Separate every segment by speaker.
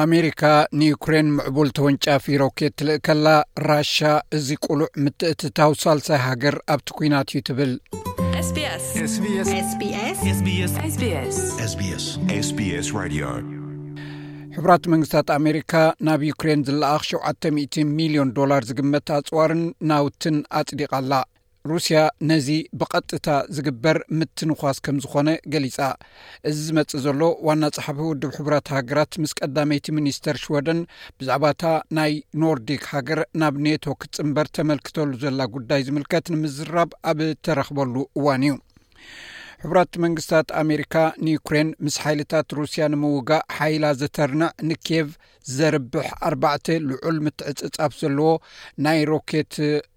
Speaker 1: ኣሜሪካ ንዩክሬን ምዕቡል ተወንጫፊ ሮኬት ትልእከላ ራሻ እዚ ቁሉዕ ምትእትታው ሳልሳይ ሃገር ኣብቲ ኩናት እዩ ትብል ሕብራት መንግስታት ኣሜሪካ ናብ ዩክሬን ዝለኣኽ ሸተ ሚልዮን ዶላር ዝግመት ኣፅዋርን ናውትን ኣፅዲቓ ኣላ ሩስያ ነዚ ብቐጥታ ዝግበር ምትንዃስ ከም ዝኾነ ገሊጻ እዚ ዝመጽእ ዘሎ ዋና ጸሓፊ ውድብ ሕቡራት ሃገራት ምስ ቀዳመይቲ ሚኒስተር ሽወደን ብዛዕባ እታ ናይ ኖርዲክ ሃገር ናብ ኔቶ ክትጽምበር ተመልክተሉ ዘላ ጉዳይ ዝምልከት ንምዝራብ ኣብ ተረኽበሉ እዋን እዩ ሕቡራት መንግስታት ኣሜሪካ ንዩክሬን ምስ ሓይልታት ሩስያ ንምውጋእ ሓይላ ዘተርንዕ ንኬቭ ዘርብሕ ኣርባዕተ ልዑል ምትዕጽጻፍ ዘለዎ ናይ ሮኬት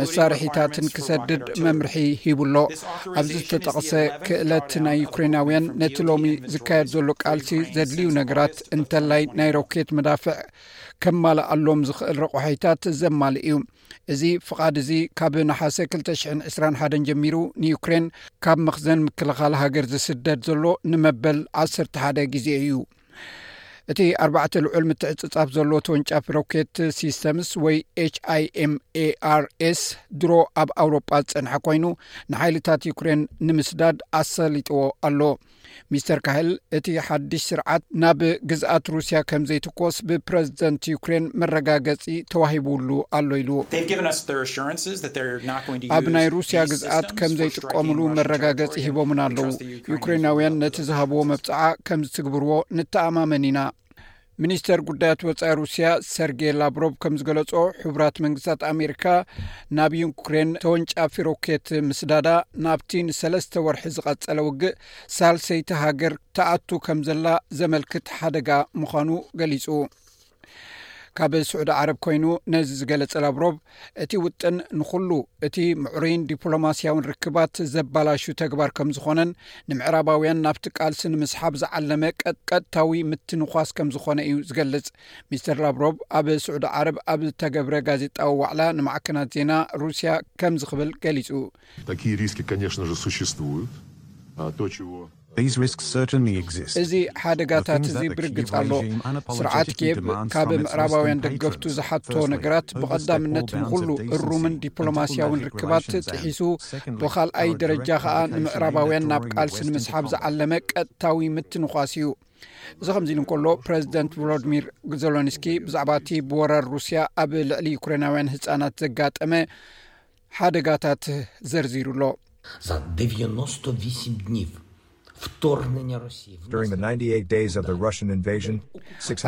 Speaker 1: መሳርሒታትን ክሰድድ መምርሒ ሂቡ ኣሎ። ኣብዚ ዝተጠቕሰ ክእለት ናይ ዩክሬናውያን ነቲ ሎሚ ዝካየድ ዘሎ ቃልሲ ዘድልዩ ነገራት እንተላይ ናይ ሮኬት መዳፍዕ ከማልኣሎም ዝኽእል ረቑሒታት ዘማልእ እዩ። እዚ ፍቓድ እዚ ካብ ነሓሰ 221 ጀሚሩ ንዩክሬን ካብ መኽዘን ምክልኻል ሃገር ዝስደድ ዘሎ ንመበል 11 ግዜ እዩ። እቲ ኣርባዕተ ልዑል ምትዕፅፃፍ ዘለዎ ተወንጫፊ ሮኬት ሲስተምስ ወይ ኤች ኣይ ኤም ኤኣርኤስ ድሮ ኣብ ኣውሮጳ ዝፀንሐ ኮይኑ ንሓይልታት ዩክሬን ንምስዳድ ኣሰሊጥዎ ኣሎ ሚስተር ካህል እቲ ሓድሽ ስርዓት ናብ ግዝኣት ሩስያ ከም ዘይትኮስ ብፕረዚደንት ዩክሬን መረጋገፂ ተዋሂቡሉ ኣሎ ኢሉ ኣብ ናይ ሩስያ ግዝኣት ከም ዘይጥቀምሉ መረጋገፂ ሂቦምና ኣለው ዩክሬናውያን ነቲ ዝሃብዎ መብፅዓ ከም ዝትግብርዎ ንተኣማመን ኢና ሚኒስተር ጉዳያት ወፃኢ ሩስያ ሰርጌ ላብሮቭ ከም ዝገለፆ ሕቡራት መንግስታት ኣሜሪካ ናብ ዩክሬን ተወንጫፊ ሮኬት ምስዳዳ ናብቲ ንሰለስተ ወርሒ ዝቐፀለ ውግእ ሳልሰይቲ ሃገር ተኣቱ ከም ዘላ ዘመልክት ሓደጋ ምዃኑ ገሊፁ ካብ ስዑዲ ዓረብ ኮይኑ ነዚ ዝገለጸ ላብሮቭ እቲ ውጥን ንኩሉ እቲ ምዕሩይን ዲፕሎማስያውን ርክባት ዘባላሹ ተግባር ከም ዝኾነን ንምዕራባውያን ናብቲ ቃልሲ ንምስሓብ ዝዓለመ ቀጥታዊ ምትንኳስ ከም ዝኾነ እዩ ዝገልጽ ሚስተር ላብሮቭ ኣብ ስዑዲ ዓረብ ኣብ ዝተገብረ ጋዜጣዊ ዋዕላ ንማዕከናት ዜና ሩስያ ከምዚ ክብል ገሊጹ እዚ ሓደጋታት እዚ ብርግጽ ኣሎ። ስርዓት ኬቭ ካብ ምዕራባውያን ደገፍቱ ዝሓቶ ነገራት ብቐዳምነት ንኹሉ እሩምን ዲፕሎማስያውን ርክባት ጥሒሱ ብኻልኣይ ደረጃ ከኣ ንምዕራባውያን ናብ ቃልሲ ንምስሓብ ዝዓለመ ቀጥታዊ ምትንዃስ እዩ። እዚ ከምዚ ኢሉ እንከሎ ፕረዚደንት ቮሎድሚር ዘሎንስኪ ብዛዕባ እቲ ብወራር ሩስያ ኣብ ልዕሊ ዩክሬናውያን ህፃናት ዘጋጠመ ሓደጋታት ዘርዚሩ ኣሎ።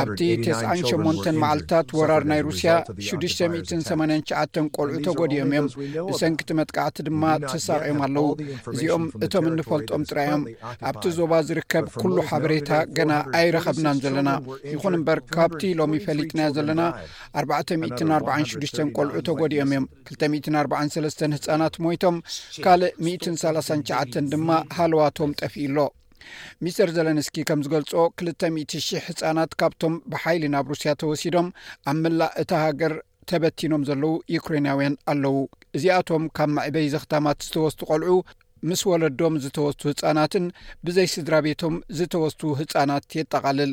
Speaker 1: ኣብቲ ተስዓን ሸሞንተን መዓልትታት ወራር ናይ ሩስያ ሽዱሽተ ሚእትን ሰማንያን ትሽዓተን ቆልዑ ተጎዲኦም እዮም ብሰንኪቲ መጥቃዕቲ ድማ ተሳቂዮም ኣለዉ እዚኦም እቶም እንፈልጦም ጥራይ እዮም ኣብቲ ዞባ ዝርከብ ኩሉ ሓበሬታ ገና ኣይረኸብናን ዘለና ይኹን እምበር ካብቲ ሎሚ ፈሊጥናዮ ዘለና ኣርባዕተ ሚእትን ኣርባዓን ሽዱሽተን ቆልዑ ተጎዲኦም እዮም ክልተ ሚእትን ኣርባዓን ሰለስተን ህፃናት ሞይቶም ካልእ ሚእትን ሰላሳን ሸዓተን ድማ ሃለዋቶም ጠፍኡ ኣሎ ሚስተር ዘለንስኪ ከም ዝገልጾ ክልተ ሚእቲ ሽሕ ህፃናት ካብቶም ብሓይሊ ናብ ሩስያ ተወሲዶም ኣብ ምላእ እታ ሃገር ተበቲኖም ዘለዉ ዩክሬናውያን ኣለዉ እዚኣቶም ካብ መዕበይ ዘኽታማት ዝተወስቱ ቆልዑ ምስ ወለዶም ዝተወስቱ ህፃናትን ብዘይ ስድራ ቤቶም ዝተወስቱ ህፃናት የጠቓልል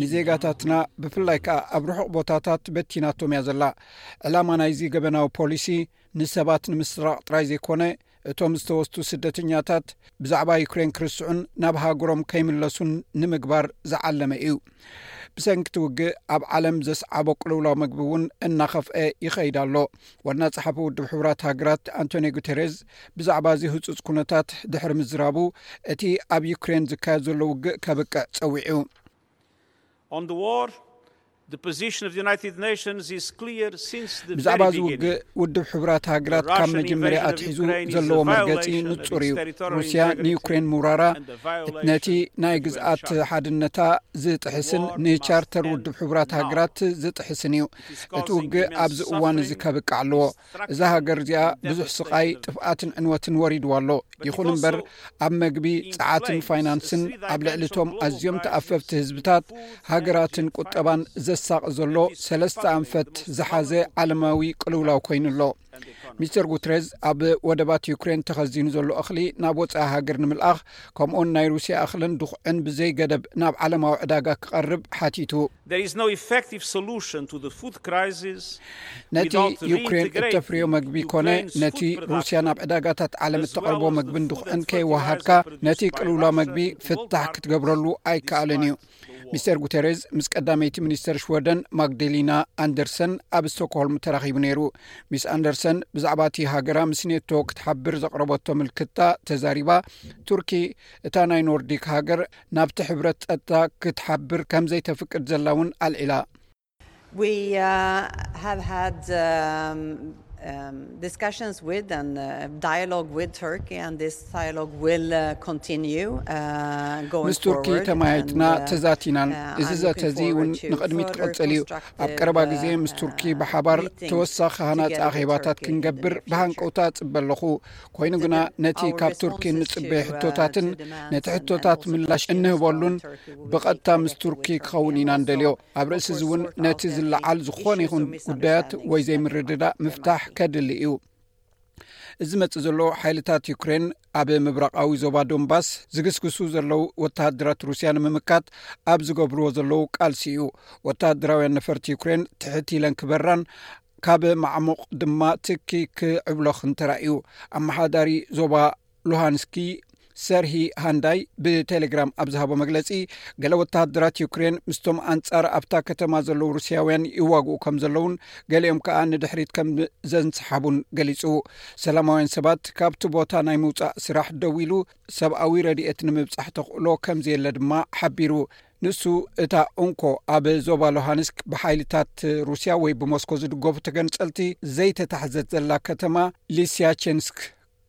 Speaker 1: ንዜጋታትና ብፍላይ ከኣ ኣብ ርሑቕ ቦታታት በቲናቶም እያ ዘላ ዕላማ ናይዚ ገበናዊ ፖሊሲ ንሰባት ንምስራቕ ጥራይ ዘይኮነ እቶም ዝተወስቱ ስደተኛታት ብዛዕባ ዩክሬን ክርስዑን ናብ ሃገሮም ከይምለሱን ንምግባር ዝዓለመ እዩ ብሰንኪቲ ውግእ ኣብ ዓለም ዘስዓቦ ቅልውላው መግቢ እውን እናኸፍአ ይኸይድ ኣሎ ዋና ፀሓፊ ውድብ ሕቡራት ሃገራት ኣንቶኒ ጉተሬዝ ብዛዕባ እዚ ህፁፅ ኩነታት ድሕሪ ምዝራቡ እቲ ኣብ ዩክሬን ዝካየድ ዘሎ ውግእ ከብቅዕ ፀዊዑ ብዛዕባ እዚ ውግእ ውድብ ሕቡራት ሃገራት ካብ መጀመርያ ኣትሒዙ ዘለዎ መርገፂ ንፁር እዩ ሩስያ ንዩክሬን ምውራራ ነቲ ናይ ግዝኣት ሓድነታ ዝጥሕስን ንቻርተር ውድብ ሕቡራት ሃገራት ዝጥሕስን እዩ እቲ ውግእ ኣብዚ እዋን እዚ ከብቅዕ ኣለዎ እዛ ሃገር እዚኣ ብዙሕ ስቓይ ጥፍኣትን ዕንወትን ወሪድዋ ኣሎ ይኹን እምበር ኣብ መግቢ ፀዓትን ፋይናንስን ኣብ ልዕሊ እቶም ኣዝዮም ተኣፈፍቲ ህዝብታት ሃገራትን ቁጠባን ዘሳቕ ዘሎ ሰለስተ ኣንፈት ዝሓዘ ዓለማዊ ቅልውላው ኮይኑ ኣሎ ሚስተር ጉትረዝ ኣብ ወደባት ዩክሬን ተኸዚኑ ዘሎ እኽሊ ናብ ወፃኢ ሃገር ንምልኣኽ ከምኡውን ናይ ሩስያ እኽልን ድኹዕን ብዘይ ገደብ ናብ ዓለማዊ ዕዳጋ ክቐርብ ሓቲቱ ነቲ ዩክሬን እተፍርዮ መግቢ ኮነ ነቲ ሩስያ ናብ ዕዳጋታት ዓለም እተቐርቦ መግብን ድኹዕን ከይወሃድካ ነቲ ቅልውላ መግቢ ፍታሕ ክትገብረሉ ኣይከኣልን እዩ ሚስተር ጉተሬዝ ምስ ቀዳመይቲ ሚኒስተር ሽወደን ማግደሊና ኣንደርሰን ኣብ ስቶክሆልም ተራኺቡ ነይሩ ሚስ ኣንደርሰን ብዛዕባ እቲ ሃገራ ምስ ኔቶ ክትሓብር ዘቕረበቶ ምልክታ ተዛሪባ ቱርኪ እታ ናይ ኖርዲክ ሃገር ናብቲ ሕብረት ፀጥታ ክትሓብር ከም ዘይተፍቅድ ዘላ እውን ኣልዒላ
Speaker 2: We have had discussions with and dialogue with Turkey, and this dialogue will continue going forward. And, uh,
Speaker 1: ምስ ቱርኪ ተመያይጥና ተዛቲናን እዚ ዘተ እዚ እውን ንቕድሚት ክቕፅል እዩ ኣብ ቀረባ ግዜ ምስ ቱርኪ ብሓባር ተወሳኺ ሃናፂ ኣኼባታት ክንገብር ብሃንቀውታ እፅበ ኣለኹ ኮይኑ ግና ነቲ ካብ ቱርኪ እንፅበየ ሕቶታትን ነቲ ሕቶታት ምላሽ እንህበሉን ብቐጥታ ምስ ቱርኪ ክኸውን ኢና ንደልዮ ኣብ ርእሲ እዚ እውን ነቲ ዝለዓል ዝኾነ ይኹን ጉዳያት ወይ ዘይምርድዳእ ምፍታሕ ከድሊ እዩ እዚ መፅ ዘሎ ሓይልታት ዩክሬን ኣብ ምብራቃዊ ዞባ ዶንባስ ዝግስግሱ ዘለው ወተሃደራት ሩስያ ንምምካት ኣብ ዝገብርዎ ዘለው ቃልሲ እዩ ወተሃደራውያን ነፈርቲ ዩክሬን ትሕቲ ኢለን ክበራን ካብ ማዕሙቕ ድማ ትኪ ክዕብሎክንተራእዩ ኣመሓዳሪ ዞባ ሉሃንስኪ ሰርሂ ሃንዳይ ብቴሌግራም ኣብ ዝሃቦ መግለፂ ገለ ወተሃደራት ዩክሬን ምስቶም ኣንፃር ኣብታ ከተማ ዘለዉ ሩስያውያን ይዋግኡ ከም ዘለዉን ገሊኦም ከዓ ንድሕሪት ከም ዘንስሓቡን ገሊፁ ሰላማውያን ሰባት ካብቲ ቦታ ናይ ምውፃእ ስራሕ ደው ኢሉ ሰብኣዊ ረድኤት ንምብፃሕ ተኽእሎ ከምዘየለ ድማ ሓቢሩ ንሱ እታ እንኮ ኣብ ዞባ ሎሃንስክ ብሓይልታት ሩስያ ወይ ብሞስኮ ዝድገፉ ተገንፀልቲ ዘይተታሕዘት ዘላ ከተማ ሊስያቸንስክ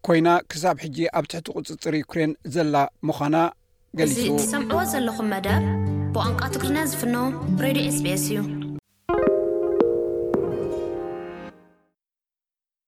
Speaker 1: ኮይና ክሳብ ሕጂ ኣብ ትሕቲ ቁፅፅር ዩክሬን ዘላ ምዃና ገሊፁ።
Speaker 3: እዚ ትሰምዕዎ ዘለኹም መደብ ብቋንቋ ትግርኛ ዝፍኖ ሬድዮ ኤስቢኤስ እዩ።